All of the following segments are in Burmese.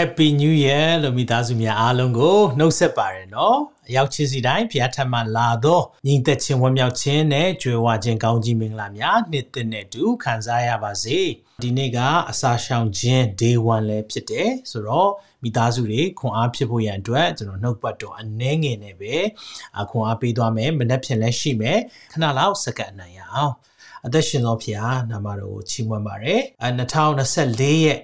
Happy New Year လို့မိသားစုများအားလုံးကိုနှုတ်ဆက်ပါရနော်အရောက်ချင်းစီတိုင်းဖျားထမှလာတော့ညီသက်ချင်းဝမ်းမြောက်ခြင်းနဲ့ကြွယ်ဝခြင်းကောင်းကြီးမင်္ဂလာများနှစ်သက်နဲ့တူခံစားရပါစေဒီနေ့ကအစာရှောင်ခြင်း day 1လည်းဖြစ်တယ်ဆိုတော့မိသားစုတွေခွန်အားဖြစ်ဖို့ရန်အတွက်ကျွန်တော်နှုတ်ပတ်တော်အနှဲငယ်နဲ့ပဲခွန်အားပေးသွားမယ်မနေ့ဖြန်လည်းရှိမယ်ခဏလောက်စက္ကန့်နိုင်ရအောင်အသက်ရှင်သောဖျားနာမတော်ကိုချီးမွမ်းပါရယ်အဲ2024ရဲ့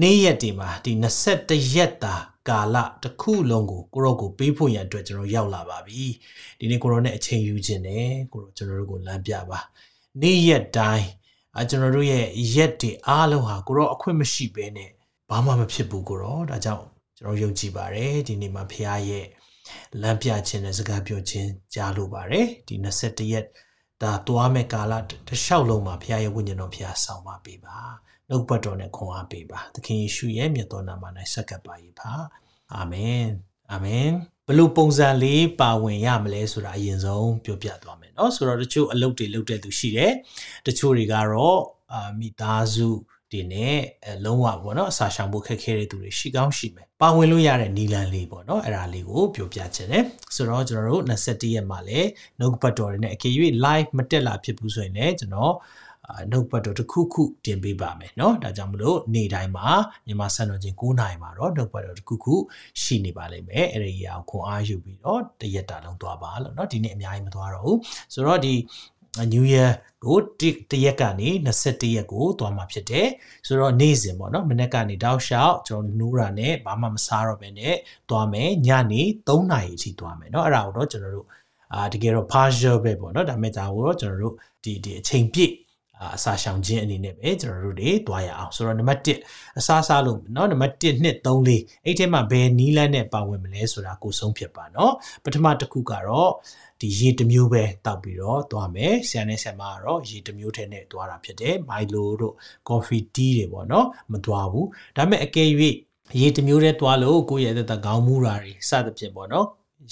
နေ့ရက်ဒီမှာဒီ21ရက်တာကာလတစ်ခုလုံးကိုကိုရောကိုပေးဖို့ရန်အတွက်ကျွန်တော်ရောက်လာပါပြီဒီနေ့ကိုရောနဲ့အချိန်ယူခြင်းနဲ့ကိုရောကျွန်တော်တို့ကိုလမ်းပြပါနေ့ရက်တိုင်းအကျွန်တော်တို့ရဲ့ရက်တွေအားလုံးဟာကိုရောအခွင့်မရှိဘဲနဲ့ဘာမှမဖြစ်ဘူးကိုရောဒါကြောင့်ကျွန်တော်ယုံကြည်ပါတယ်ဒီနေ့မှာဖခင်ရဲ့လမ်းပြခြင်းနဲ့စကားပြောခြင်းကြားလို့ပါတယ်ဒီ21ရက်ဒါသွားမဲ့ကာလတစ်လျှောက်လုံးမှာဖခင်ရဲ့ဝိညာဉ်တော်ဖခင်ဆောင်ပါပေးပါ နှုတ်ပတ်တော်နဲ့ခွန်အားပေးပါသခင်ယေရှုရဲ့မြတ်တော်နာမ၌ဆက်ကပ်ပါ၏ပါအာမင်အာမင်ဘလို့ပုံစံလေးပါဝင်ရမလဲဆိုတာအရင်ဆုံးပြောပြသွားမယ်เนาะဆိုတော့တချို့အလုပ်တွေလုပ်တဲ့သူရှိတယ်တချို့တွေကတော့အာမိသားစုတွေနဲ့အလုံးဝပေါ့နော်အစာရှောင်ဖို့ခက်ခဲတဲ့သူတွေရှိကောင်းရှိမယ်ပါဝင်လို့ရတဲ့နီလန်လေးပေါ့နော်အဲ့ဒါလေးကိုပြောပြချင်တယ်ဆိုတော့ကျွန်တော်တို့21ရက်မှာလည်းနှုတ်ပတ်တော်တွေနဲ့အကယ်၍ live မတက်လာဖြစ်ဘူးဆိုရင်လည်းကျွန်တော် နှုတ်ပတ်တော်တစ်ခုခုတင်ပေးပါမယ်เนาะဒါကြောင့်မလို့နေ့တိုင်းမှာမြန်မာစံတော်ချိန်9နာရီမှာတော့နှုတ်ပတ်တော်တစ်ခုခုရှိနေပါလိမ့်မယ်အဲ့ဒီအရာကိုခွန်အားယူပြီးတော့တရက်တာလုံးသွားပါလို့เนาะဒီနေ့အများကြီးမသွားတော့ဘူးဆိုတော့ဒီ New Year ကိုတရက်ကနေ21ရက်ကိုသွားမှာဖြစ်တယ်ဆိုတော့နေ့စဉ်ပေါ့နော်မနေ့ကနေတောက်လျှောက်ကျွန်တော်နိုးတာနဲ့ဘာမှမစားတော့ဘဲနဲ့သွားမယ်ညနေ3နာရီအထိသွားမယ်เนาะအဲ့ဒါကိုတော့ကျွန်တော်တို့အာတကယ်တော့ partial ပဲပေါ့နော်ဒါပေမဲ့ဒါကိုတော့ကျွန်တော်တို့ဒီဒီအချိန်ပြည့် အစာရှောင်ခြင်းအနေနဲ့ပဲကျွန်တော်တို့တွေသွားရအောင်ဆိုတော့နံပါတ်1အစားစားလို့เนาะနံပါတ်1 2 3 4အဲ့ထဲမှာဘယ်နီးလန်းနဲ့ပါဝင်မလဲဆိုတာကိုဆုံးဖြတ်ပါเนาะပထမတစ်ခုကတော့ဒီရေတစ်မျိုးပဲတောက်ပြီးတော့သွားမယ်ဆရာနဲ့ဆရာမကတော့ရေတစ်မျိုးထဲနဲ့သွားတာဖြစ်တယ်မိုင်လိုတို့ကော်ဖီတီးတွေပေါ့เนาะမသွားဘူးဒါပေမဲ့အကယ်၍ရေတစ်မျိုးတည်းသွားလို့ကိုယ့်ရဲ့အသက်ခေါင်းမူတာတွေစသဖြင့်ပေါ့เนาะ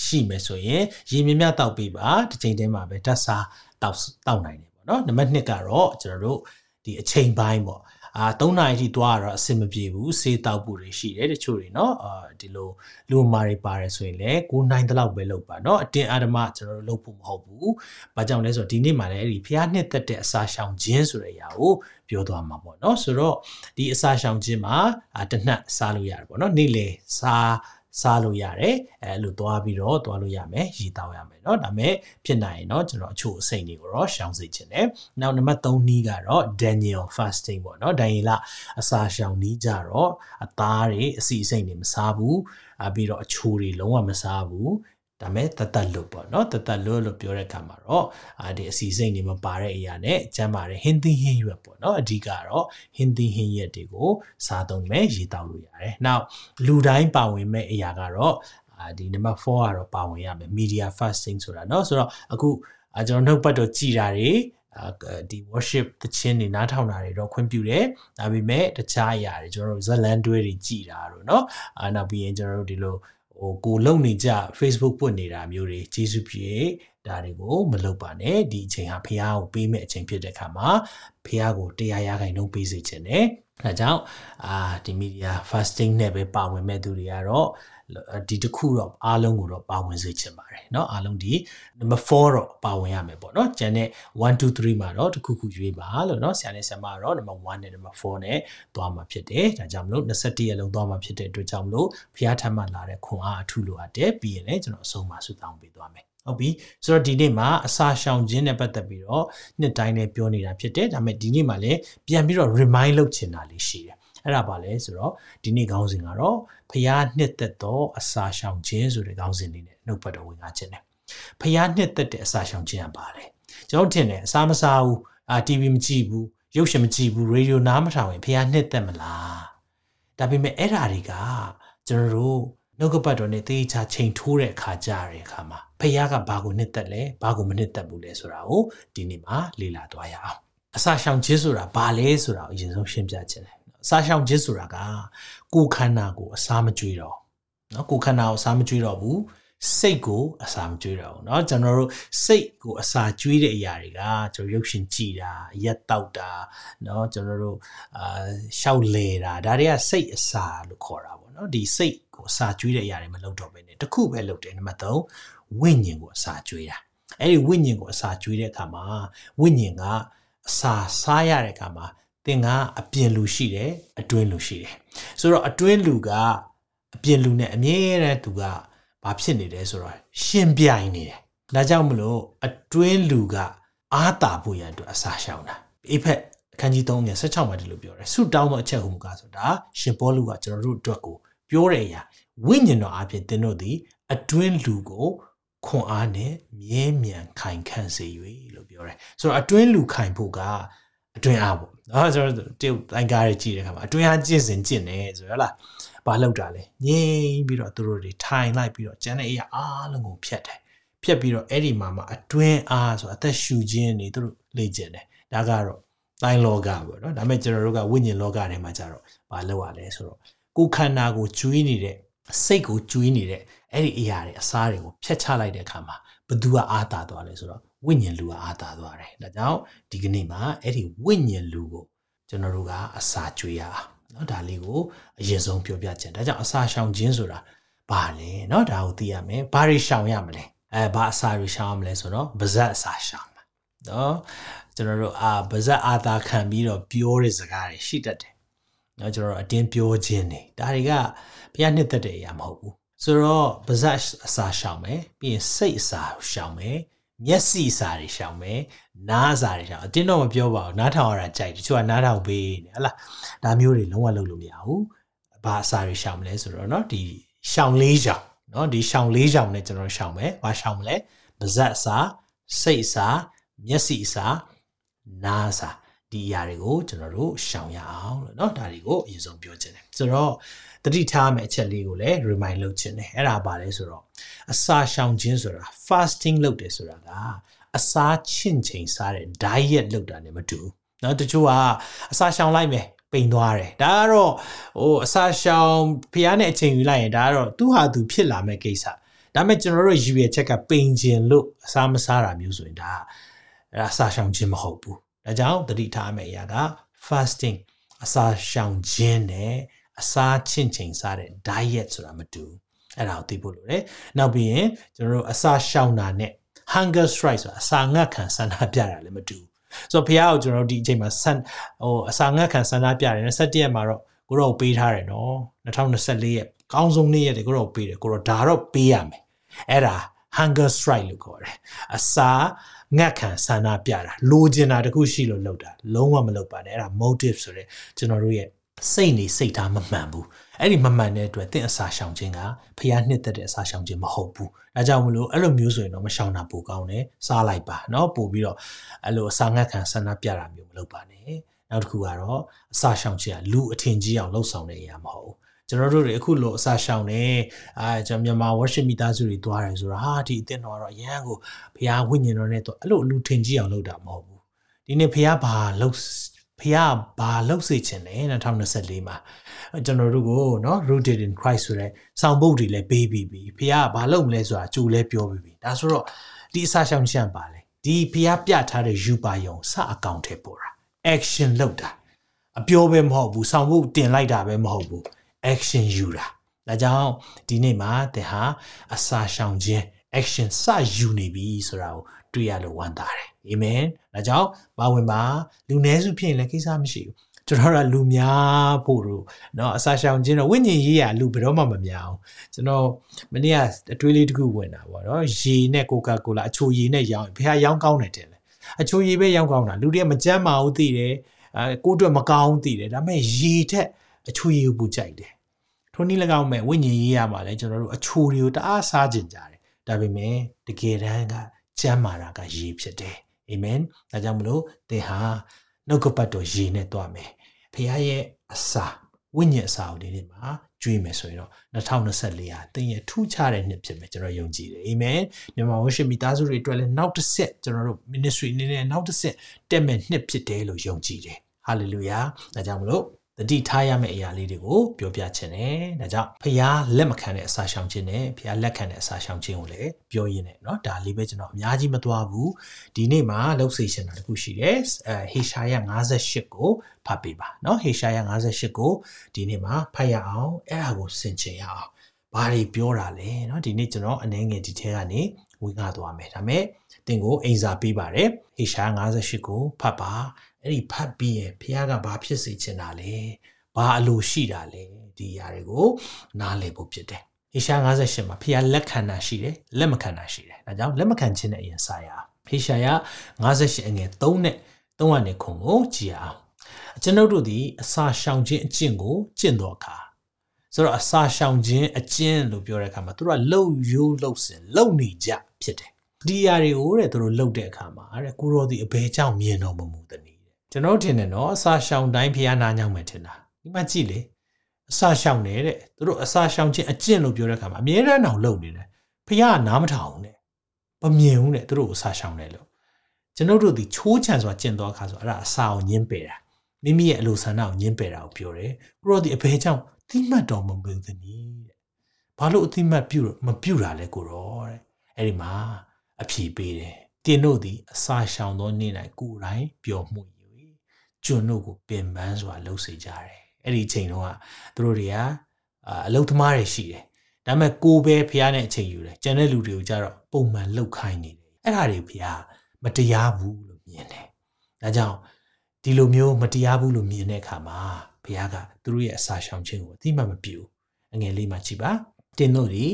ရှိမယ်ဆိုရင်ရေမြမြတောက်ပေးပါတစ်ချိန်တည်းမှာပဲဓာတ်စားတောက်တောက်နိုင်တယ် နော်နံပါတ်1ကတော့ကျွန်တော်တို့ဒီအချိန်ပိုင်းပေါ့အာ3နာရီထိသွားရတော့အဆင်မပြေဘူးဆေးတောက်ဖို့တွေရှိတယ်တချို့တွေเนาะအာဒီလိုလူမာတွေပါတယ်ဆိုရင်လည်း9နိုင်တလောက်ပဲလုပ်ပါเนาะအတင်းအဓမ္မကျွန်တော်တို့လုပ်ဖို့မဟုတ်ဘူး။ဘာကြောင့်လဲဆိုတော့ဒီနေ့မှလည်းအဲ့ဒီဖျားနှစ်သက်တဲ့အစာရှောင်ခြင်းဆိုတဲ့အရာကိုပြောသွားမှာပေါ့เนาะဆိုတော့ဒီအစာရှောင်ခြင်းမှာတနတ်စားလို့ရတယ်ပေါ့เนาะနေ့လေစား စားလို့ရတယ်အဲလိုသွားပြီးတော့သွားလို့ရမယ်ရည်တောက်ရမယ်เนาะဒါမဲ့ဖြစ်နိုင်ရင်เนาะကျွန်တော်အချို့အစိမ့်တွေကိုတော့ရှောင်စေချင်တယ်နောက်နံပါတ်3နီးကတော့ Daniel fasting ပေါ့เนาะဒန်ယေလအစာရှောင်နီးကြတော့အသားတွေအစီအစိမ့်တွေမစားဘူးအပြီးတော့အချိုတွေလုံးဝမစားဘူး ဒါမဲ့တသက်လွတ်ပေါ့နော်တသက်လွတ်လို့ပြောတဲ့အခါမှာတော့အာဒီအစီစိတ်နေမပါတဲ့အရာနဲ့ကျမ်းပါတယ်ဟင်းသီးဟင်းရွက်ပေါ့နော်အဓိကတော့ဟင်းသီးဟင်းရွက်တွေကိုစားသုံးမယ်ရေတောက်လို့ရတယ်။နောက်လူတိုင်းပါဝင်မဲ့အရာကတော့အာဒီနံပါတ်4ကတော့ပါဝင်ရမယ် media fasting ဆိုတာနော်ဆိုတော့အခုအကျွန်တော်နှုတ်ပတ်တော့ကြည်တာတွေဒီ worship တခြင်းတွေနားထောင်တာတွေတော့ခွင့်ပြုတယ်။ဒါပေမဲ့တခြားအရာတွေကျွန်တော်တို့ဇလန်တွဲတွေကြည်တာတို့နော်။အာနောက်ပြီးရင်ကျွန်တော်တို့ဒီလို ဟိုကိုလုံနေကြ Facebook ပွတ်နေတာမျိုးတွေကျေးဇူးပြေဒါတွေကိုမလုပ်ပါနဲ့ဒီအချိန်ဟာဖះကိုပေးမဲ့အချိန်ဖြစ်တဲ့အခါမှာဖះကိုတရားရခိုင်နှုန်းပေးစေခြင်းနဲ့ဒါကြောင့်အာဒီ media fasting နဲ့ပဲပါဝင်မဲ့သူတွေကတော့ ဒီတစ်ခုတော့အားလုံးကိုတော့ပါဝင်စေချင်ပါတယ်เนาะအားလုံးဒီ number 4တော့ပါဝင်ရမယ်ပေါ့เนาะကျန်တဲ့1 2 3မှာတော့တစ်ခုခုရွေးပါလို့เนาะဆရာနဲ့ဆရာမကတော့ number 1နဲ့ number 4နဲ့သွားမှာဖြစ်တယ်ဒါကြောင့်မလို့21ရက်လုံးသွားမှာဖြစ်တဲ့အတွက်ကြောင့်မလို့ဖျားထမ်းမှလာတဲ့ခွန်အားအထူးလိုအပ်တယ်ပြီးရင်လည်းကျွန်တော်အဆုံးမှာဆုတောင်းပေးသွားမယ်ဟုတ်ပြီဆိုတော့ဒီနေ့မှာအစာရှောင်ခြင်းနဲ့ပတ်သက်ပြီးတော့နှစ်တိုင်းနဲ့ပြောနေတာဖြစ်တယ်ဒါပေမဲ့ဒီနေ့မှာလည်းပြန်ပြီးတော့ remind လုပ်ချင်တာလေးရှိတယ် အဲ့ဒါပါလဲဆိုတော့ဒီနေ့ခေါင်းစဉ်ကတော့ဖျားနှစ်သက်သောအစာရှောင်ခြင်းဆိုတဲ့ခေါင်းစဉ်လေးနဲ့နှုတ်ပတ်တော်ဝင်ကားခြင်းနဲ့ဖျားနှစ်သက်တဲ့အစာရှောင်ခြင်းကပါလဲကျွန်တော်ထင်တယ်အစာမစားဘူးအာ TV မကြည့်ဘူးရုပ်ရှင်မကြည့်ဘူးရေဒီယိုနားမထောင်ရင်ဖျားနှစ်သက်မလားဒါပေမဲ့အဲ့ဓာတွေကကျွန်တော်တို့နှုတ်ကပတ်တော်နဲ့သေချာချိန်ထိုးတဲ့အခါကြတဲ့အခါမှာဖះကဘာကိုနှစ်သက်လဲဘာကိုမနှစ်သက်ဘူးလဲဆိုတာကိုဒီနေ့မှာလေ့လာသွားရအောင်အစာရှောင်ခြင်းဆိုတာဘာလဲဆိုတာကိုအရင်ဆုံးရှင်းပြခြင်းတယ် အစာရှောင်ခြင်းဆိုတာကကိုယ်ခန္ဓာကိုအစာမကြွေးတော့နော်ကိုယ်ခန္ဓာကိုအစာမကြွေးတော့ဘူးစိတ်ကိုအစာမကြွေးတော့ဘူးเนาะကျွန်တော်တို့စိတ်ကိုအစာကြွေးတဲ့အရာတွေကကျွန်တော်ရုပ်ရှင်ကြည်တာရက်တောက်တာเนาะကျွန်တော်တို့အာရှောက်လေတာဒါတွေကစိတ်အစာလို့ခေါ်တာပေါ့เนาะဒီစိတ်ကိုအစာကြွေးတဲ့အရာတွေမလုပ်တော့ဘဲနဲ့တခုပဲလုပ်တယ်နံပါတ်3ဝိညာဉ်ကိုအစာကြွေးတာအဲ့ဒီဝိညာဉ်ကိုအစာကြွေးတဲ့အခါမှာဝိညာဉ်ကအစာစားရတဲ့အခါမှာ သင်ကအပြင်လူရှိတယ်အတွင်းလူရှိတယ်ဆိုတော့အတွင်းလူကအပြင်လူနဲ့အမြဲတမ်းသူကဘာဖြစ်နေတယ်ဆိုတော့ရှင်ပြိုင်နေတယ်ဒါကြောင့်မလို့အတွင်းလူကအာတာဖို့ရန်အတွက်အစာရှောင်တာအိဖက်အခန်းကြီး3ငယ်16မှာဒီလိုပြောတယ်ဆုတောင်းသောအချက်ဟူမူကားဆိုတာရှင်ပေါလုကကျွန်တော်တို့အတွက်ကိုပြောတဲ့အရာဝိညာဉ်တော်အပြင်သင်တို့သည်အတွင်းလူကိုခွန်အားနဲ့မြဲမြံခိုင်ခန့်စေ၍လို့ပြောတယ်ဆိုတော့အတွင်းလူခိုင်ဖို့က အတွင်းအားပေါ့နော်ဆိုတော့တရုတ်တိုင်ကားတွေကြည့်တဲ့အခါမှာအတွင်းအားကျင့်စဉ်ကျင့်တယ်ဆိုရလားဘာလောက်တာလဲငြိမ်ပြီးတော့သူတို့တွေထိုင်လိုက်ပြီးတော့ကျန်တဲ့အရာအားလုံးကိုဖြတ်တယ်ဖြတ်ပြီးတော့အဲ့ဒီမှာမှအတွင်းအားဆိုအသက်ရှူခြင်းနေသူတို့လေ့ကျင့်တယ်ဒါကတော့တိုင်းလောကပေါ့နော်ဒါပေမဲ့ကျွန်တော်တို့ကဝိညာဉ်လောကထဲမှာကြတော့ဘာလောက်ရလဲဆိုတော့ကိုယ်ခန္ဓာကိုကျွေးနေတဲ့စိတ်ကိုကျွေးနေတဲ့အဲ့ဒီအရာတွေအစားတွေကိုဖျက်ချလိုက်တဲ့အခါမှာဘသူကအာသာသွားလဲဆိုတော့ ဝိညာဉ်လူကအာသာသွားတယ်ဒါကြောင့်ဒီကနေ့မှာအဲ့ဒီဝိညာဉ်လူကိုကျွန်တော်တို့ကအစာကျွေးရအောင်เนาะဒါလေးကိုအရင်ဆုံးပြောပြချင်ဒါကြောင့်အစာရှောင်ခြင်းဆိုတာဘာလဲเนาะဒါကိုသိရမယ်ဘာတွေရှောင်ရမလဲအဲဘာအစာတွေရှောင်ရမလဲဆိုတော့ဗဇက်အစာရှောင်မှာเนาะကျွန်တော်တို့အာဗဇက်အာသာခံပြီးတော့ပြောတဲ့စကားတွေရှိတတ်တယ်เนาะကျွန်တော်တို့အတင်းပြောခြင်းတွေဒါတွေကဘုရားနှစ်သက်တဲ့အရာမဟုတ်ဘူးဆိုတော့ဗဇက်အစာရှောင်မယ်ပြီးရင်စိတ်အစာရှောင်မယ် မျက်စိစာတွေရှောင်မယ်နားစာတွေရှောင်အတင်းတော့မပြောပါဘူးနားထောင်ရတာကြိုက်တချို့ကနားထောင်ပေးနေဟလားဒါမျိုးတွေလုံးဝလုပ်လို့မရဘူးဘာအစာတွေရှောင်မလဲဆိုတော့เนาะဒီရှောင်လေးရှောင်เนาะဒီရှောင်လေးရှောင်နဲ့ကျွန်တော်ရှောင်မယ်ဘာရှောင်မလဲပါဇက်စာစိတ်စာမျက်စိစာနားစာဒီအရာတွေကိုကျွန်တော်တို့ရှောင်ရအောင်လို့เนาะဒါတွေကိုအရင်ဆုံးပြောချင်တယ်ဆိုတော့ တတိထားမယ့်အချက်လေးကိုလည်း remind လုပ်ချင်တယ်အဲ့ဒါပါလဲဆိုတော့အစာရှောင်ခြင်းဆိုတာ fasting လုပ်တယ်ဆိုတာကအစာချင့်ချိန်စားတဲ့ diet လုပ်တာ ਨੇ မတူဘူးเนาะတချို့ကအစာရှောင်လိုက်မယ်ပိန်သွားတယ်ဒါကတော့ဟိုအစာရှောင်ဖျားနဲ့အချိန်ယူလိုက်ရင်ဒါကတော့သူ့ဟာသူဖြစ်လာမဲ့ကိစ္စဒါပေမဲ့ကျွန်တော်တို့ယူရချက်ကပိန်ခြင်းလို့အစာမစားတာမျိုးဆိုရင်ဒါအဲ့ဒါအစာရှောင်ခြင်းမဟုတ်ဘူးဒါကြောင့်တတိထားမယ့်အရာက fasting အစာရှောင်ခြင်းနဲ့ အစာချင့်ချိန်စားတဲ့ diet ဆိုတာမတူအဲ့ဒါကိုသိဖို့လိုတယ်နောက်ပြီးရင်ကျွန်တော်တို့အစာရှောင်တာနဲ့ hunger strike ဆိုတာအစာငတ်ခံဆန္ဒပြတာလည်းမတူဆိုတော့ဖះကိုကျွန်တော်တို့ဒီအချိန်မှာဆန်ဟိုအစာငတ်ခံဆန္ဒပြတယ်27ရက်မှာတော့ကိုတော့ပေးထားတယ်နော်2024ရက်ကောင်းဆုံးနေ့ရက်တွေကိုတော့ပေးတယ်ကိုတော့ဒါတော့ပေးရမယ်အဲ့ဒါ hunger strike လို့ခေါ်တယ်အစာငတ်ခံဆန္ဒပြတာလိုချင်တာတခုရှိလို့လုပ်တာလုံးဝမလုပ်ပါနဲ့အဲ့ဒါ motive ဆိုတဲ့ကျွန်တော်တို့ရဲ့ စိတ်နေစိတ်ထားမမှန်ဘူးအဲ့ဒီမမှန်တဲ့အတွက်သင်အစာရှောင်ခြင်းကဖျားနှစ်သက်တဲ့အစာရှောင်ခြင်းမဟုတ်ဘူးဒါကြောင့်မလို့အဲ့လိုမျိုးဆိုရင်တော့မရှောင်တာပိုကောင်းတယ်စားလိုက်ပါเนาะပို့ပြီးတော့အဲ့လိုအစာငတ်ခံဆန္ဒပြတာမျိုးမလုပ်ပါနဲ့နောက်တစ်ခုကတော့အစာရှောင်ခြင်းကလူအထင်ကြီးအောင်လှုပ်ဆောင်တဲ့အရာမဟုတ်ဘူးကျွန်တော်တို့တွေအခုလိုအစာရှောင်နေအဲကျွန်တော်မြန်မာ worship မိသားစုတွေတွားတယ်ဆိုတာဟာဒီအသင်းတော်ကတော့အရန်ကိုဘုရားဝိညာဉ်တော်နဲ့တော့အဲ့လိုလူထင်ကြီးအောင်လုပ်တာမဟုတ်ဘူးဒီနေ့ဘုရားဘာလုပ် ဖခင်ဘာလုပ်စေချင်လဲ2024မှာကျွန်တော်တို့ကိုနော် rooted in Christ ဆိုတဲ့ဆောင်းပုဒ်တွေလည်းပေးပြီးပြီဖခင်ကဘာလုပ်မလဲဆိုတာကြိုလဲပြောပြီးပြီဒါဆိုတော့ဒီအစရှောင်းချမ်းပါလေဒီဖခင်ပြထားတဲ့ယူပါယုံစအကောင့်ထဲပို့တာ action လုပ်တာအပြောပဲမဟုတ်ဘူးဆောင်းပုဒ်တင်လိုက်တာပဲမဟုတ်ဘူး action ယူတာဒါကြောင့်ဒီနေ့မှာသင်ဟာအစာရှောင်ခြင်း action စယူနေပြီဆိုတာကိုတွေ့ရလို့ဝမ်းသာတယ် အာမင်ဒါကြောင့်ပါဝင်ပါလူနည်းစုဖြစ်ရင်လည်းကိစ္စမရှိဘူးကျွန်တော်ကလူများဖို့လို့เนาะအစာရှောင်ခြင်းတော့ဝိညာဉ်ရေးရလူဘယ်တော့မှမများအောင်ကျွန်တော်မနေ့ကအတွေးလေးတစ်ခုဝင်တာပေါ့เนาะရေနဲ့ကိုကာကိုလာအချိုရည်နဲ့ရောင်းဘယ်ဟာရောင်းကောင်းတယ်တဲ့လေအချိုရည်ပဲရောင်းကောင်းတာလူတွေကမကြမ်းပါဘူးသိတယ်အဲကိုအတွက်မကောင်းသိတယ်ဒါပေမဲ့ရေထက်အချိုရည်ကိုပူကြိုက်တယ်ထိုနည်း၎င်းမဲ့ဝိညာဉ်ရေးရမှာလဲကျွန်တော်တို့အချိုတွေကိုတအားစားကျင်ကြတယ်ဒါပေမဲ့တကယ်တမ်းကကျမ်းမာတာကရေဖြစ်တယ် အာမင်ဒါကြောင့်မလို့သင်ဟာနှုတ်ကပတ်တော်ရေနဲ့တွားမယ်ဖခင်ရဲ့အစာဝိညာဉ်အစာကိုဒီနေ့မှာကျွေးမယ်ဆိုရင်တော့2024ဟာသင်ရဲ့ထူးခြားတဲ့နှစ်ဖြစ်မယ်ကျွန်တော်ယုံကြည်တယ်အာမင်မြန်မာဝရှိမိသားစုတွေအတွက်လည်းနောက်တစ်ဆက်ကျွန်တော်တို့ ministry အနေနဲ့နောက်တစ်ဆက်တက်မဲ့နှစ်ဖြစ်တယ်လို့ယုံကြည်တယ် hallelujah ဒါကြောင့်မလို့ တတိထားရမယ့်အရာလေးတွေကိုပြောပြချင်တယ်။ဒါကြောင့်ဖျားလက်မခံတဲ့အစာရှောင်ခြင်းနဲ့ဖျားလက်ခံတဲ့အစာရှောင်ခြင်းကိုလည်းပြောရင်းနဲ့เนาะဒါလေးပဲကျွန်တော်အများကြီးမသွားဘူး။ဒီနေ့မှာလှုပ်စေရှင်တာတခုရှိတယ်။အဲဟေရှာယ58ကိုဖတ်ပေးပါเนาะဟေရှာယ58ကိုဒီနေ့မှာဖတ်ရအောင်အဲ့ဒါကိုဆင်ခြင်ရအောင်။ဘာတွေပြောတာလဲเนาะဒီနေ့ကျွန်တော်အနေငယ်ဒီထဲကနေဝင်ကားသွားမယ်။ဒါမဲ့တင်ကိုအိမ်စာပေးပါတယ်။ဟေရှာ58ကိုဖတ်ပါ အဲ့ဒီဖတ်ပြီးရင်ဖះကဘာဖြစ်စေချင်တာလဲဘာအလိုရှိတာလဲဒီຢာတွေကိုနားလည်ဖို့ဖြစ်တယ်ဟေရှာ58မှာဖះလက်ခံတာရှိတယ်လက်မခံတာရှိတယ်ဒါကြောင့်လက်မခံခြင်းနဲ့အရင်စာရအောင်ဟေရှာယ58အငယ်3နဲ့3ကနေခုံကိုကြည်အောင်ကျွန်ုပ်တို့သည်အစာရှောင်ခြင်းအကျင့်ကိုကျင့်တော်အခါဆိုတော့အစာရှောင်ခြင်းအကျင့်လို့ပြောတဲ့အခါမှာသူတို့ကလှုပ်ရိုးလှုပ်စင်လှုပ်နေကြဖြစ်တယ်ဒီຢာတွေကိုတဲ့သူတို့လှုပ်တဲ့အခါမှာတဲ့ကိုရောဒီအဘဲကြောင့်မြင်တော်မမူသည် ကျွန်တော်ထင်တယ်နော်အစာရှောင်တိုင်းဖျားနာညောင်းမယ်ထင်တာဒီမှာကြည့်လေအစာရှောင်နေတဲ့သူတို့အစာရှောင်ခြင်းအကျင့်လို့ပြောတဲ့အခါမှာအမြဲတမ်းအောင်လုပ်နေတယ်ဖျားကနားမထောင်ဘူးတဲ့မမြင်ဘူးတဲ့သူတို့အစာရှောင်တယ်လို့ကျွန်တော်တို့ဒီချိုးချံစွာကျင့်သွားခါဆိုအဲ့ဒါအစာကိုညင်းပယ်တာမိမိရဲ့အလိုဆန္ဒကိုညင်းပယ်တာကိုပြောတယ်ကိုရောဒီအဘယ်ကြောင့်တိမှတ်တော်မမူသနည်းတဲ့ဘာလို့အတိမှတ်ပြုမပြုတာလဲကိုရောတဲ့အဲ့ဒီမှာအဖြေပေးတယ်တင်တို့သည်အစာရှောင်သောနေ့၌ကိုယ်တိုင်ပျော်မှု ကျွန်တို့ကိုပင်ပန်းစွာလှုပ်စေကြတယ်အဲ့ဒီအချိန်တုန်းကသူတို့တွေကအလုသမားတွေရှိတယ်ဒါပေမဲ့ကိုပဲဖះနဲ့အချိန်ယူတယ်ကျန်တဲ့လူတွေကိုကြတော့ပုံမှန်လှုပ်ခိုင်းနေတယ်အဲ့ဒါတွေဖះမတရားဘူးလို့မြင်တယ်ဒါကြောင့်ဒီလိုမျိုးမတရားဘူးလို့မြင်တဲ့အခါမှာဘုရားကသူတို့ရဲ့အစာရှောင်ခြင်းကိုအတိမမပြုအငယ်လေးမှကြည်ပါတင်းတို့ဒီ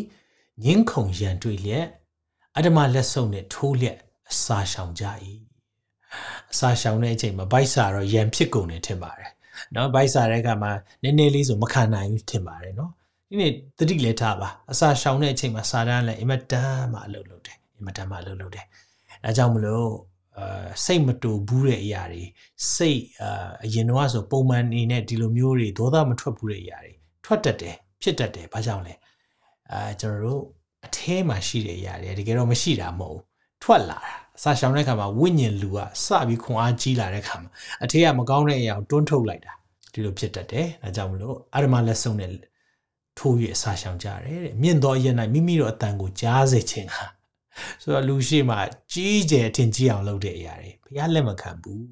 ငင်းခုန်ရန်တွေ့လျက်အတ္တမလက်ဆုံနဲ့ထိုးလျက်အစာရှောင်ကြ၏ အစာရှောင်တဲ့အချိန်မှာဘိုက်စာတော့ရံဖြစ်ကုန်တယ်ထင်ပါတယ်နော်ဘိုက်စာတဲ့အခါမှာနည်းနည်းလေးဆိုမခံနိုင်ဘူးထင်ပါတယ်နော်ဒီနေ့တတိလက်ထားပါအစာရှောင်တဲ့အချိန်မှာစာတန်းလည်းအင်မတန်မှအလုပ်လုပ်တယ်အင်မတန်မှအလုပ်လုပ်တယ်အဲကြောင့်မလို့အာစိတ်မတူဘူးတဲ့အရာတွေစိတ်အာအရင်တော့ဆိုပုံမှန်နေနဲ့ဒီလိုမျိုးတွေဒေါသမထွက်ဘူးတဲ့အရာတွေထွက်တတ်တယ်ဖြစ်တတ်တယ်ဘာကြောင့်လဲအာကျွန်တော်တို့အထဲမှာရှိတဲ့အရာတွေတကယ်တော့မရှိတာမဟုတ်ဘူးထွက်လာတာ အစာရှောင်တဲ့ခါမှာဝိညာဉ်လူကစပြီးခွန်အားကြီးလာတဲ့ခါမှာအထေးကမကောင်းတဲ့အရာကိုတွန်းထုတ်လိုက်တာဒီလိုဖြစ်တတ်တယ်ဒါကြောင့်မလို့အာရမလက်ဆုံးနဲ့ထိုးရအစာရှောင်ကြတယ်တဲ့မြင့်သောအရင်၌မိမိတို့အတန်ကိုကြားစေခြင်းဟာဆိုတော့လူရှိမှကြီးကျယ်ထင်ကြီးအောင်လုပ်တဲ့အရာတွေဘုရားလက်မခံဘူး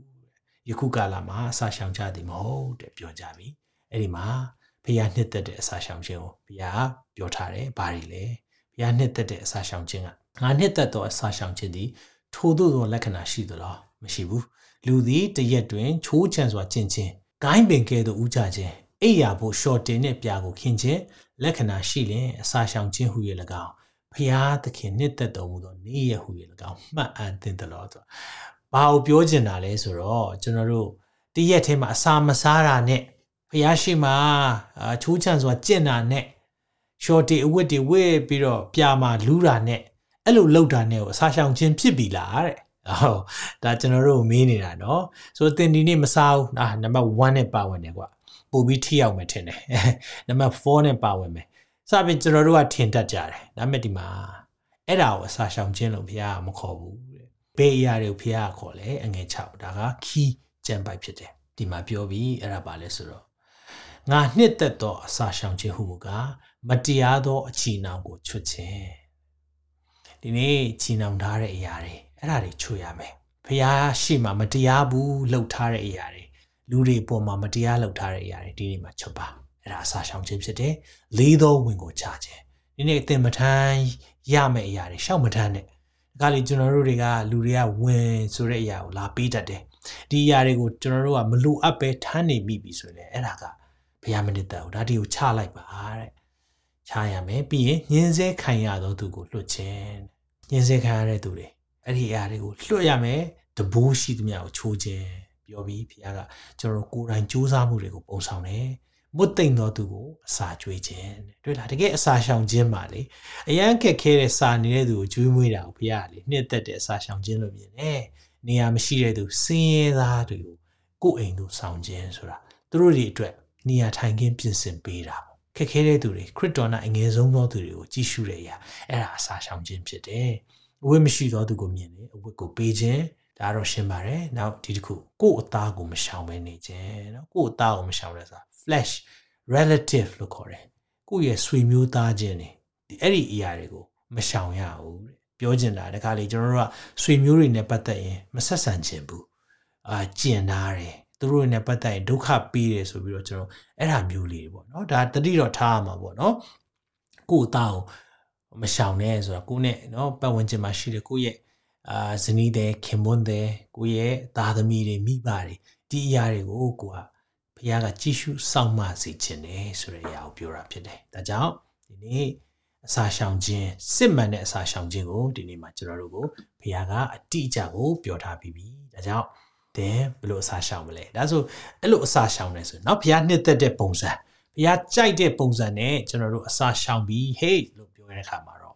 ယခုကာလမှာအစာရှောင်ကြသည်မဟုတ်တဲ့ပြောကြပြီအဲ့ဒီမှာဘုရားနှစ်သက်တဲ့အစာရှောင်ခြင်းကိုဘုရားပြောထားတယ်ဘာတွေလဲဘုရားနှစ်သက်တဲ့အစာရှောင်ခြင်းကငါနှစ်သက်သောအစာရှောင်ခြင်းသည် ထို့သောသောလက္ခဏာရှိသလားမရှိဘူးလူသည်တရက်တွင်ချိုးချံစွာကျင့်ခြင်းဂိုင်းပင်ကဲ့သို့ဥကြခြင်းအိယာဖို့ရှော့တင်တဲ့ပြာကိုခင်းခြင်းလက္ခဏာရှိလင်အစာရှောင်ခြင်းဟူ၍၎င်းဖျားသခင်နှစ်သက်တော်မူသောနေ့ရက်ဟူ၍၎င်းမှတ်အံသင်သလောဆိုဘာကိုပြောချင်တာလဲဆိုတော့ကျွန်တော်တို့တရက်ထဲမှာအစာမစားတာနဲ့ဖျားရှိမှာချိုးချံစွာကျင့်တာနဲ့ရှော့တီအဝတ်တွေဝတ်ပြီးတော့ပြာမှာလူးတာနဲ့ အဲ့လိုလောက်တာနဲ့ကိုအစာရှောင်ခြင်းဖြစ်ပြီလားတဲ့ဟုတ်ဒါကျွန်တော်တို့မေးနေတာเนาะဆိုတော့တင်ဒီနေ့မစားဘူးအာနံပါတ်1နဲ့ပါဝင်တယ်ကွာပို့ပြီးထိရောက်မယ်ထင်တယ်နံပါတ်4နဲ့ပါဝင်မယ်စပြင်ကျွန်တော်တို့ကထင်တတ်ကြတယ်ဒါမဲ့ဒီမှာအဲ့ဒါကိုအစာရှောင်ခြင်းလို့ဘုရားကမခေါ်ဘူးတဲ့ဘေးအရာတွေကိုဘုရားကခေါ်လဲအငယ်6ဒါကခီးကြံပိုက်ဖြစ်တယ်ဒီမှာပြောပြီးအဲ့ဒါပါလဲဆိုတော့ငါနှစ်သက်သောအစာရှောင်ခြင်းဟုမူကားမတရားသောအချီနှောင်ကိုချွတ်ခြင်း ဒီနေ့ချီနှောင်ထားတဲ့အရာတွေအဲ့ဒါတွေချွတ်ရမယ်ဖះရှိမှမတရားဘူးလှုပ်ထားတဲ့အရာတွေလူတွေပေါ်မှာမတရားလှုပ်ထားတဲ့အရာတွေဒီနေ့မှာချွတ်ပါအဲ့ဒါအစာရှောင်ခြင်းဖြစ်တယ်လေးသောဝင်ကိုချခြင်းဒီနေ့အသင်မထမ်းရမယ့်အရာတွေရှောက်မထမ်းတဲ့ဒါကလေကျွန်တော်တို့တွေကလူတွေကဝင်ဆိုတဲ့အရာကိုလာပေးတတ်တယ်ဒီအရာတွေကိုကျွန်တော်တို့ကမလိုအပ်ပဲထမ်းနေမိပြီဆိုရင်အဲ့ဒါကဘုရားမနစ်တဲ့ဒါဒီကိုချလိုက်ပါတဲ့ချရမယ်ပြီးရင်ညင်းစဲခံရသောသူကိုလွတ်ခြင်း ညင်းစဲခံရတဲ့သူတွေအဲ့ဒီအရာတွေကိုလွတ်ရမယ်တဘိုးရှိသမျှကိုချိုးခြင်းပြောပြီးဘုရားကကျွန်တော်ကိုယ်တိုင်စူးစမ်းမှုတွေကိုပုံဆောင်တယ်မွတ်သိမ့်တော်သူကိုအစာကျွေးခြင်းတွေ့လားတကယ်အစာရှောင်ခြင်းပါလေအရန်ခက်ခဲတဲ့စာနေတဲ့သူကိုကျွေးမွေးတာကိုဘုရားလေနှစ်သက်တဲ့အစာရှောင်ခြင်းလို့မြင်တယ်နေရာမရှိတဲ့သူစင်းရဲသားတွေကိုကိုယ်အိမ်သို့ဆောင်ခြင်းဆိုတာသူတို့တွေအတွက်နေရာထိုင်ခင်းပြင်ဆင်ပေးတာပေါ့ ခက်ခဲတဲ့သူတွေခရစ်တော်နာအငယ်ဆုံးသောသူတွေကိုကြည့်ရှုတဲ့အရာအဲ့ဒါအစာရှောင်ခြင်းဖြစ်တယ်အဝတ်မရှိသောသူကိုမြင်တယ်အဝတ်ကိုပေးခြင်းဒါတော့ရှင်းပါတယ်နောက်ဒီတစ်ခုကိုယ့်အသားကိုမရှောင်ဘဲနေခြင်းเนาะကိုယ့်အသားကိုမရှောင်လဲဆိုတာ flesh relative လို့ခေါ်တယ်ကိုယ့်ရဲ့ဆွေမျိုးသားချင်းတွေဒီအဲ့ဒီအရာတွေကိုမရှောင်ရဘူးတဲ့ပြောချင်တာတခါလေကျွန်တော်တို့ကဆွေမျိုးတွေနဲ့ပတ်သက်ရင်မဆက်ဆံချင်ဘူးအာကျင်နာတယ် သူတို့နဲ့ပတ်သက်ရင်ဒုက္ခပေးတယ်ဆိုပြီးတော့ကျွန်တော်အဲ့ဒါမျိုးလေးပေါ့နော်ဒါတတိတော့ထားရမှာပေါ့နော်ကိုယ့်အသားကိုမရှောင်နဲ့ဆိုတာကိုယ့်နဲ့နော်ပတ်ဝန်းကျင်မှာရှိတဲ့ကိုယ့်ရဲ့အာဇနီးတဲ့ခင်မွန်းတဲ့ကိုယ့်ရဲ့သားသမီးတွေမိဘတွေဒီအရာတွေကိုကိုကဘုရားကကြည့်ရှုစောင့်မစေခြင်းတယ်ဆိုတဲ့အရာကိုပြောတာဖြစ်တယ်ဒါကြောင့်ဒီနေ့အစာရှောင်ခြင်းစစ်မှန်တဲ့အစာရှောင်ခြင်းကိုဒီနေ့မှာကျွန်တော်တို့ကိုဘုရားကအတိအကျကိုပြောထားပြီးပြီဒါကြောင့် တဲ့ဘယ်လိုအစာရှောင်မလဲဒါဆိုအဲ့လိုအစာရှောင်နေဆိုတော့ဘုရားနှစ်သက်တဲ့ပုံစံဘုရားကြိုက်တဲ့ပုံစံနဲ့ကျွန်တော်တို့အစာရှောင်ပြီး hey လို့ပြောတဲ့အခါမှာတော့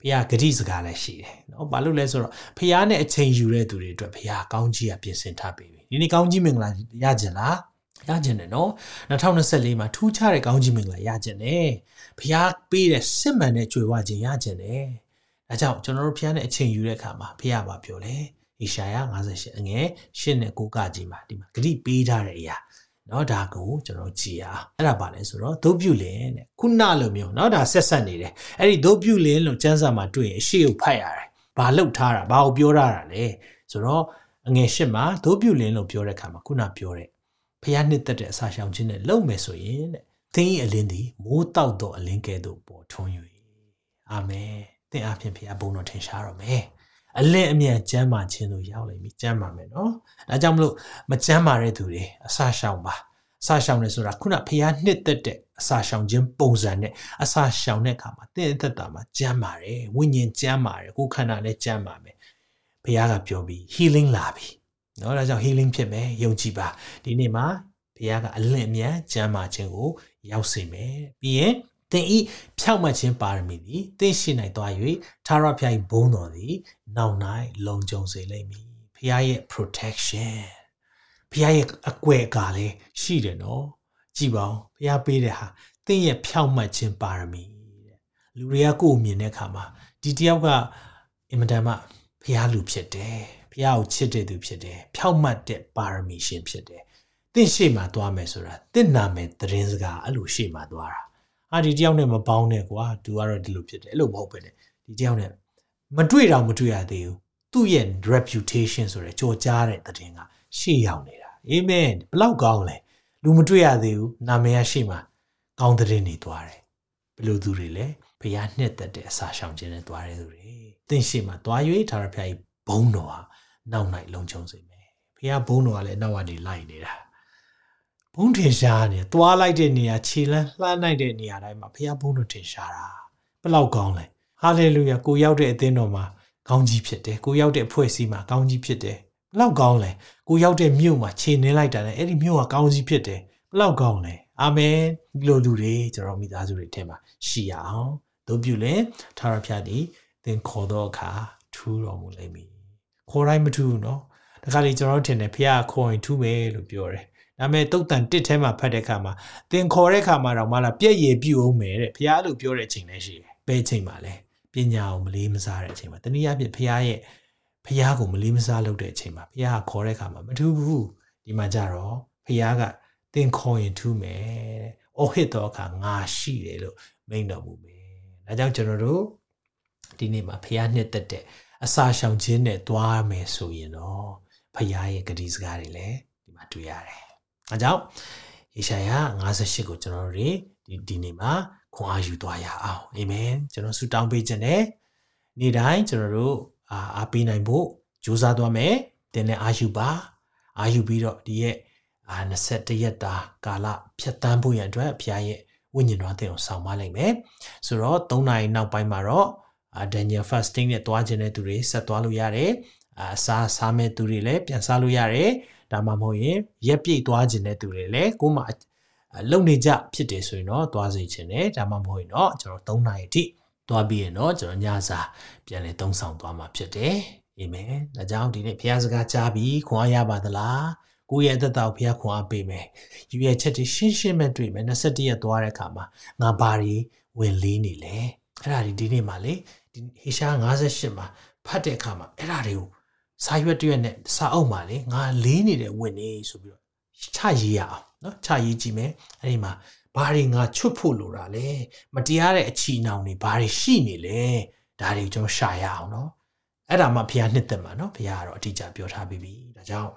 ဘုရားဂတိစကားလည်းရှိတယ်နော်ဘာလို့လဲဆိုတော့ဘုရားနဲ့အချိန်ယူတဲ့သူတွေအတွက်ဘုရားကောင်းကြီးကပြင်ဆင်ထားပေးပြီဒီနေ့ကောင်းကြီးမင်္ဂလာရကြလားရကြတယ်နော်2024မှာထူးခြားတဲ့ကောင်းကြီးမင်္ဂလာရကြတယ်ဘုရားပေးတဲ့စစ်မှန်တဲ့ကြွယ်ဝခြင်းရကြတယ်ဒါကြောင့်ကျွန်တော်တို့ဘုရားနဲ့အချိန်ယူတဲ့အခါမှာဘုရားပါပြောလဲ ဟေရှာယ58အငယ်8နဲ့9ကကြီးမှာဒီမှာဂတိပေးထားတဲ့အရာเนาะဒါကိုကျွန်တော်ကြည်အားအဲ့ဒါပါလဲဆိုတော့ဒုပြုလင်တဲ့ခုနလိုမျိုးเนาะဒါဆက်ဆက်နေတယ်အဲ့ဒီဒုပြုလင်လို့ကျမ်းစာမှာတွေ့ရင်အရှိကိုဖတ်ရတယ်ဘာလှုပ်ထားတာဘာကိုပြောထားတာလဲဆိုတော့အငယ်၈မှာဒုပြုလင်လို့ပြောတဲ့အခါမှာခုနပြောတဲ့ဖျားနှစ်သက်တဲ့အစာရှောင်ခြင်းနဲ့လုံမယ်ဆိုရင်တဲ့သင်၏အလင်းသည်မိုးတောက်သောအလင်းကဲ့သို့ပေါ်ထွန်း၍အာမင်သင်အားဖြင့်ဖျားဘုန်းတော်ထင်ရှားတော်မယ် အလင့်အမြန်ကျမ်းမာခြင်းတို့ရောက်လိမ့်မည်ကျမ်းမာမယ်နော်ဒါကြောင့်မလို့မကျမ်းမာတဲ့သူတွေအစာရှောင်ပါအစာရှောင်နေဆိုတာခုနဖျားနှစ်သက်တဲ့အစာရှောင်ခြင်းပုံစံနဲ့အစာရှောင်တဲ့အခါမှာတင့်အသက်တာမှာကျမ်းမာတယ်ဝိညာဉ်ကျမ်းမာတယ်ကိုယ်ခန္ဓာလည်းကျမ်းမာမယ်ဖျားကပြောပြီး healing လာပြီနော်ဒါကြောင့် healing ဖြစ်မယ်ယုံကြည်ပါဒီနေ့မှာဖျားကအလင့်အမြန်ကျမ်းမာခြင်းကိုရောက်စေမယ်ပြီးရင် သင်ဤဖြောက်မှတ်ခြင်းပါရမီသည်သင်ရှိနိုင်သွား၍သာရဖျား၏ဘုန်းတော်သည်နောက်၌လုံခြုံစေလိမ့်မည်ဘုရားရဲ့ protection ဘုရားရဲ့အကွယ်ကာလည်းရှိတယ်နော်ကြည်ပါဦးဘုရားပေးတဲ့ဟာသင်ရဲ့ဖြောက်မှတ်ခြင်းပါရမီတဲ့လူတွေကကိုယ်မြင်တဲ့အခါမှာဒီတယောက်ကအင်မတန်မှဘုရားလူဖြစ်တယ်ဘုရားကိုချစ်တဲ့သူဖြစ်တယ်ဖြောက်မှတ်တဲ့ပါရမီရှင်ဖြစ်တယ်တင့်ရှေ့မှာသွားမယ်ဆိုတာတင့်နာမယ်သတင်းစကားအဲ့လိုရှေ့မှာသွားတာ အာဒီတယောက်နဲ့မပေါင်းနဲ့ကွာသူကတော့ဒီလိုဖြစ်တယ်အဲ့လိုမဟုတ်ပဲねဒီတယောက်နဲ့မတွေ့တော့မတွေ့ရသေးဘူးသူ့ရဲ့ reputation ဆိုတဲ့ကြော်ကြားတဲ့သတင်းကရှေ့ရောက်နေတာအာမင်ဘလောက်ကောင်းလဲလူမတွေ့ရသေးဘူးနာမည်ကရှေ့မှာကောင်းသတင်းတွေသွားတယ်ဘယ်လိုသူတွေလဲဘုရားနှစ်သက်တဲ့အစာရှောင်ခြင်းနဲ့သွားတဲ့သူတွေသင်ရှေ့မှာသွား၍ထာဝရဘုရား၏ဘုန်းတော်ဟာနောက်၌လုံခြုံစေမယ်ဘုရားဘုန်းတော်ကလည်းနောက်ကနေလိုက်နေတာ ဘုံထင်ရှားနေသွားလိုက်တဲ့နေရာခြေလန်းလှမ်းလိုက်တဲ့နေရာတိုင်းမှာဘုရားဘုံတို့ထင်ရှားတာဘလောက်ကောင်းလဲဟာလေလုယာကိုရောက်တဲ့အသင်းတော်မှာကောင်းကြီးဖြစ်တယ်ကိုရောက်တဲ့အဖွဲ့အစည်းမှာကောင်းကြီးဖြစ်တယ်ဘလောက်ကောင်းလဲကိုရောက်တဲ့မြို့မှာခြေနှင်းလိုက်တာနဲ့အဲ့ဒီမြို့ကကောင်းကြီးဖြစ်တယ်ဘလောက်ကောင်းလဲအာမင်ဒီလိုလူတွေကျွန်တော်မိသားစုတွေထဲမှာရှိရအောင်တို့ပြုလဲသာရဖျားဒီသင်ခေါ်တော့အခါထူးတော်မူလိမ့်မည်ခေါ်တိုင်းမထူးဘူးနော်ဒါကြလေကျွန်တော်ထင်တယ်ဖျားခေါ်ရင်ထူးမယ်လို့ပြောတယ် ဒါပေမဲ့တုတ်တန်တစ်ထဲမှာဖတ်တဲ့အခါမှာသင်ခေါ်တဲ့အခါမှာတော့မလားပြည့်ရည်ပြုအောင်မယ်တဲ့ဘုရားလို့ပြောတဲ့အချိန်လည်းရှိတယ်ဘယ်အချိန်မှာလဲပညာကိုမလေးမစားတဲ့အချိန်မှာတနည်းအားဖြင့်ဘုရားရဲ့ဘုရားကိုမလေးမစားလုပ်တဲ့အချိန်မှာဘုရားကခေါ်တဲ့အခါမှာမထူးဘူးဒီမှာကြတော့ဘုရားကသင်ခေါ်ရင်ထူးမယ်တဲ့။အော်ဟစ်တော့အခါငါရှိတယ်လို့မိန့်တော်မူမယ်။ဒါကြောင့်ကျွန်တော်တို့ဒီနေ့မှာဘုရားနှစ်သက်တဲ့အစာရှောင်ခြင်းနဲ့သွားမယ်ဆိုရင်တော့ဘုရားရဲ့ဂတိစကားတွေလည်းဒီမှာတွေ့ရတယ်။ အဲကြောင့်ယေရှာယ58ကိုကျွန်တော်တို့ဒီဒီနေ့မှာခွန်အားယူသွားရအောင်အာမင်ကျွန်တော်ဆုတောင်းပေးခြင်းနဲ့နေ့တိုင်းကျွန်တော်တို့အာအားပေးနိုင်ဖို့ကြိုးစားသွားမယ်တင်းနဲ့အားယူပါအားယူပြီးတော့ဒီရဲ့အာ21ရက်တာကာလဖြတ်တန်းဖို့ရန်အတွက်ဘုရားရဲ့ဝိညာဉ်တော်အသင်ကိုဆောင်မလိုက်မယ်ဆိုတော့3နာရီနောက်ပိုင်းမှာတော့အာ Daniel fasting နဲ့တွားခြင်းတဲ့သူတွေဆက်သွားလို့ရတယ်အာစားစားမဲ့သူတွေလည်းပြန်စားလို့ရတယ် ဒါမှမဟုတ်ရင်ရက်ပြည့်သွားခြင်းတဲ့သူတွေလည်းကိုယ်မှလုံနေကြဖြစ်တယ်ဆိုရင်တော့သွားစေခြင်းနဲ့ဒါမှမဟုတ်ရင်တော့ကျွန်တော်3နာရီအထိသွားပြီးရင်တော့ကျွန်တော်ညစာပြန်လည်သုံးဆောင်သွားမှာဖြစ်တယ်အာမင်ဒါကြောင့်ဒီနေ့ဘုရားစကားကြားပြီးခွန်အားရပါသလားကိုယ့်ရဲ့အသက်တာကိုဘုရားခွန်အားပေးမယ်ယူရဲ့ချက်တွေရှင်းရှင်းပဲတွေ့မယ်21ရက်သွားတဲ့အခါမှာငါဘာတွေဝင်လေးနေလဲအဲ့ဒါဒီဒီနေ့မှာလေဒီဟေရှာ58မှာဖတ်တဲ့အခါမှာအဲ့ဒါတွေကို စာရွက်တရွက်နဲ့စာအုပ်မှာလေငါလေးနေတဲ့ဝင်နေဆိုပြီးတော့ချရေးရအောင်နော်ချရေးကြည့်မယ်အဲ့ဒီမှာဘာတွေငါချွတ်ဖို့လိုတာလဲမတရားတဲ့အချီနှောင်တွေဘာတွေရှိနေလဲဒါတွေကျွန်တော်ရှာရအောင်နော်အဲ့ဒါမှဘုရားနှစ်သက်မှာနော်ဘုရားကတော့အတိအကျပြောထားပြီးပြီဒါကြောင့်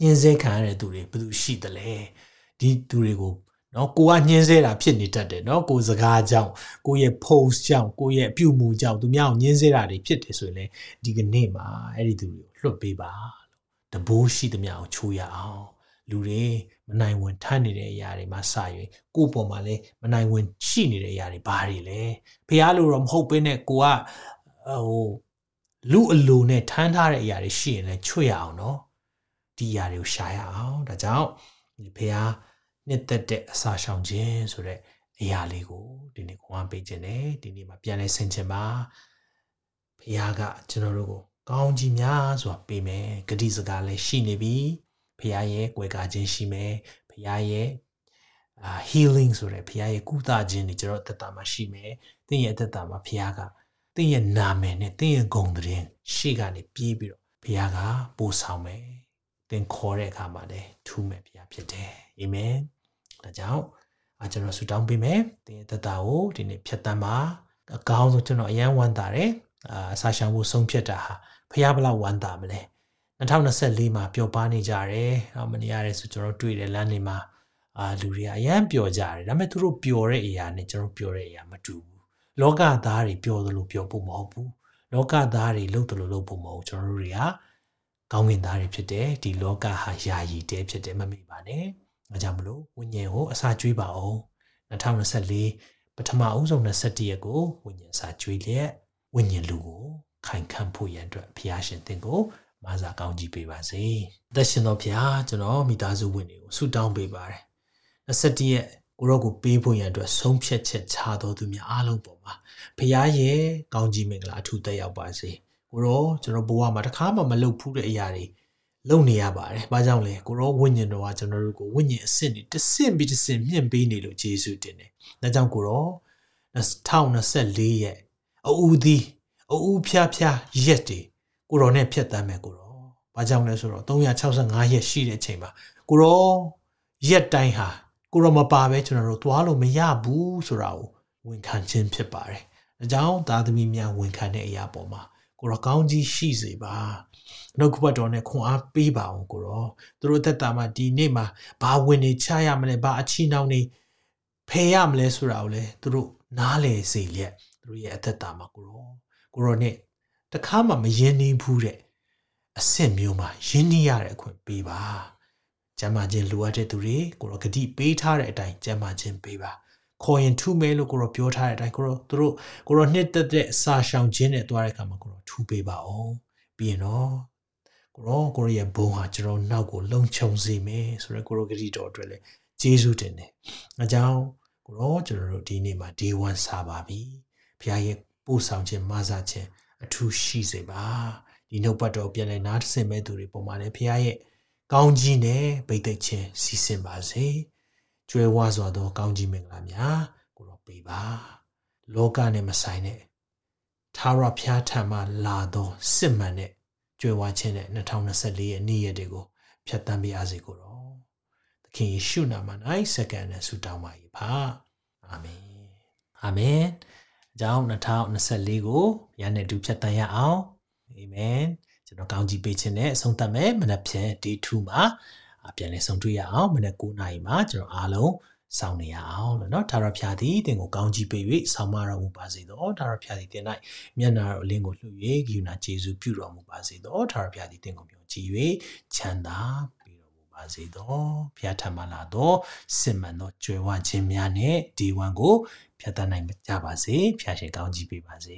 ညှင်းဆဲခံရတဲ့သူတွေဘယ်သူရှိသလဲဒီသူတွေကို နော်ကိုကညှင်းဆဲတာဖြစ်နေတတ်တယ်နော်ကိုစကားကြောင့်ကိုရဲ့ post ကြောင့်ကိုရဲ့အပြုမူကြောင့်သူများကိုညှင်းဆဲတာတွေဖြစ်တယ်ဆိုရင်လေဒီကနေ့မှာအဲ့ဒီသူတွေကိုလွတ်ပေးပါလို့တဘိုးရှိသမျှကိုချိုးရအောင်လူတွေမနိုင်ဝင်ထမ်းနေတဲ့အရာတွေမှာစ၍ကိုယ့်ပေါ်မှာလည်းမနိုင်ဝင်ရှိနေတဲ့အရာတွေဘာတွေလဲဖះလို့တော့မဟုတ်ဘဲနဲ့ကိုကဟိုလူအလိုနဲ့ထမ်းထားတဲ့အရာတွေရှိရင်လည်းချွတ်ရအောင်နော်ဒီအရာတွေကိုရှာရအောင်ဒါကြောင့်ဒီဖះ နှစ်သက်တဲ့အစာရှောင်ခြင်းဆိုတဲ့အရာလေးကိုဒီနေ့ခွန်အားပေးခြင်းနဲ့ဒီနေ့မှာပြန်လဲဆင်ခြင်းပါဖះကကျွန်တော်တို့ကိုကောင်းကြီးများစွာပေးမယ်ဂတိစကားလည်းရှိနေပြီဖះရဲ့ကွယ်ကာခြင်းရှိမယ်ဖះရဲ့အာ healing ဆိုတဲ့ဖះရဲ့ကုသခြင်းတွေကျွန်တော်သက်တာမှာရှိမယ်သင်ရဲ့အသက်တာမှာဖះကသင်ရဲ့နာမည်နဲ့သင်ရဲ့ဂုဏ်သတင်းရှေ့ကနေပြေးပြီးတော့ဘုရားကပို့ဆောင်မယ်သင်ခေါ်တဲ့အခါမှာလည်းထူးမယ်ဘုရားဖြစ်တယ်အာမင် ဒါကြောင့်အကျွန်တော်ဆုတောင်းပေးမယ်သင်ရဲ့သက်တာကိုဒီနေ့ဖြတ်တန်းပါအကောင်းဆုံးကျွန်တော်အယံဝမ်းသာတယ်အာအစာရှောင်ဖို့ဆုံးဖြတ်တာဟာဘုရားဘလောက်ဝမ်းသာမလဲ2024မှာပျော်ပါနေကြတယ်။မနေရတဲ့ဆိုကျွန်တော်တွေ့တယ်လမ်းတွေမှာအာလူတွေကအရန်ပျော်ကြတယ်။ဒါပေမဲ့သူတို့ပျော်တဲ့အရာနဲ့ကျွန်တော်ပျော်တဲ့အရာမတူဘူး။လောကသားတွေပျော်သလိုပျော်ဖို့မဟုတ်ဘူး။လောကသားတွေလှုပ်သလိုလှုပ်ဖို့မဟုတ်ကျွန်တော်တို့တွေကကောင်းကင်သားတွေဖြစ်တယ်။ဒီလောကဟာယာယီတဲဖြစ်တယ်မမေ့ပါနဲ့။ အဲကြောင့်မလို့ဝိညာဉ်ကိုအစာကျွေးပါအောင်။2024ပထမအဦးဆုံး21ရက်ကိုဝိညာဉ်စာကျွေးလျက်ဝိညာဉ်လူကိုခိုင်ခံ့ဖို့ရန်အတွက်ဖျားရှင်သင်ကိုမဆာကောင်းကြီးပေးပါစေ။သက်ရှင်တော်ဖျားကျွန်တော်မိသားစုဝင်တွေကိုဆုတောင်းပေးပါတယ်။21ရက်ကိုရောကိုပေးဖို့ရန်အတွက်ဆုံးဖြတ်ချက်ချတော်သူများအားလုံးပေါ်မှာဖျားရဲ့ကောင်းကြီးမင်္ဂလာအထူးတက်ရောက်ပါစေ။ကိုရောကျွန်တော်ဘဝမှာတစ်ခါမှမလုပ်ဘူးတဲ့အရာတွေ လုပ်နေရပါတယ်။ဘာကြောင့်လဲကိုရောဝိညာဉ်တော်ကကျွန်တော်တို့ကိုဝိညာဉ်အစစ်တွေတဆင့်ပြီးတဆင့်မြင့်ပေးနေလို့ယေရှုတင်တယ်။ဒါကြောင့်ကိုရော2024ရဲ့အူသည်အူဖျားဖျားရက်တွေကိုရောနဲ့ဖြတ်တမ်းမယ်ကိုရော။ဘာကြောင့်လဲဆိုတော့365ရက်ရှိတဲ့အချိန်မှာကိုရောရက်တိုင်းဟာကိုရောမပါပဲကျွန်တော်တို့သွားလို့မရဘူးဆိုတာကိုဝန်ခံခြင်းဖြစ်ပါတယ်။ဒါကြောင့်သားသမီးများဝန်ခံတဲ့အရာပေါ်မှာကိုရောကောင်းကြီးရှိစေပါ။ နှုတ်ကပတ်တော်နဲ့ခွန်အားပေးပါအောင်ကိုရော။သူတို့သက်တာမှာဒီနေ့မှာဘာဝင်နေချရမလဲဘာအချီနှောင်းနေဖယ်ရမလဲဆိုတာကိုလည်းသူတို့နားလေစေလျက်သူတို့ရဲ့အသက်တာမှာကိုရောကိုရောနဲ့တခါမှမယဉ်နေဘူးတဲ့အဆင့်မျိုးမှာယဉ်နေရတဲ့အခွင့်ပေးပါကျမ်းမာခြင်းလိုအပ်တဲ့သူတွေကိုရောဂတိပေးထားတဲ့အတိုင်းကျမ်းမာခြင်းပေးပါခေါ်ရင်ထူမဲလို့ကိုရောပြောထားတဲ့အတိုင်းကိုရောသူတို့ကိုရောနှစ်သက်တဲ့အစာရှောင်ခြင်းနဲ့တွားတဲ့အခါမှာကိုရောထူပေးပါအောင် ပြီးရင်တော့ကိုရောကိုရောရဲ့ဘုံဟာကျွန်တော်နောက်ကိုလုံခြုံစေမယ်ဆိုတော့ကိုရောဂတိတော်အတွက်လည်းကျေးဇူးတင်တယ်အကြောင်းကိုရောကျွန်တော်တို့ဒီနေ့မှာ day 1စားပါပြီဘုရားရဲ့ပို့ဆောင်ခြင်းမဆာခြင်းအထူးရှိစေပါဒီနှုတ်ပတ်တော်ပြန်လဲနားဆင်မဲ့သူတွေပုံမှန်လည်းဖခင်ရဲ့ကောင်းကြီးနဲ့ဗိတ်သိက်ခြင်းစီစဉ်ပါစေကျွဲဝါစွာသောကောင်းကြီးမင်္ဂလာများကိုတော့ပေးပါလောကနဲ့မဆိုင်တဲ့ သာရဖျားထံမှလာသောစစ်မှန်တဲ့ကျွဲဝါခြင်းနဲ့2024ရဲ့နေ့ရက်တွေကိုဖြတ်တန်းပြရစေကိုတော့သခင်ယေရှုနာမ၌စက္ကန့်နဲ့ဆုတောင်းပါ၏ပါအာမင်အာမင်အကြောင်း2024ကိုဘုရားနဲ့တူဖြတ်တန်းရအောင်အာမင်ကျွန်တော်ကောင်းကြီးပေးခြင်းနဲ့အဆုံးသတ်မယ်မနက်ဖြန် day 2မှာပြန်လည်ဆုံတွေ့ရအောင်မနက်9:00နာရီမှာကျွန်တော်အားလုံး စောင့်နေရအောင်လို့เนาะဒါရဖျားသည်တင်ကိုကောင်းကြီးပေး၍ဆောင်းမတော်မူပါစေသောဒါရဖျားသည်တင်၌မျက်နာတော်အလင်းကိုလှူ၍ဂိယူနာကျေးဇူးပြုတော်မူပါစေသောဒါရဖျားသည်တင်ကိုပြောကြည်၍ချမ်းသာပေးတော်မူပါစေသောဖျားထံမှလာသောစစ်မှန်သောကြွယ်ဝခြင်းများနဲ့ဒီဝန်ကိုဖြတ်သန်းနိုင်ကြပါစေဖျားရှင်ကောင်းကြီးပေးပါစေ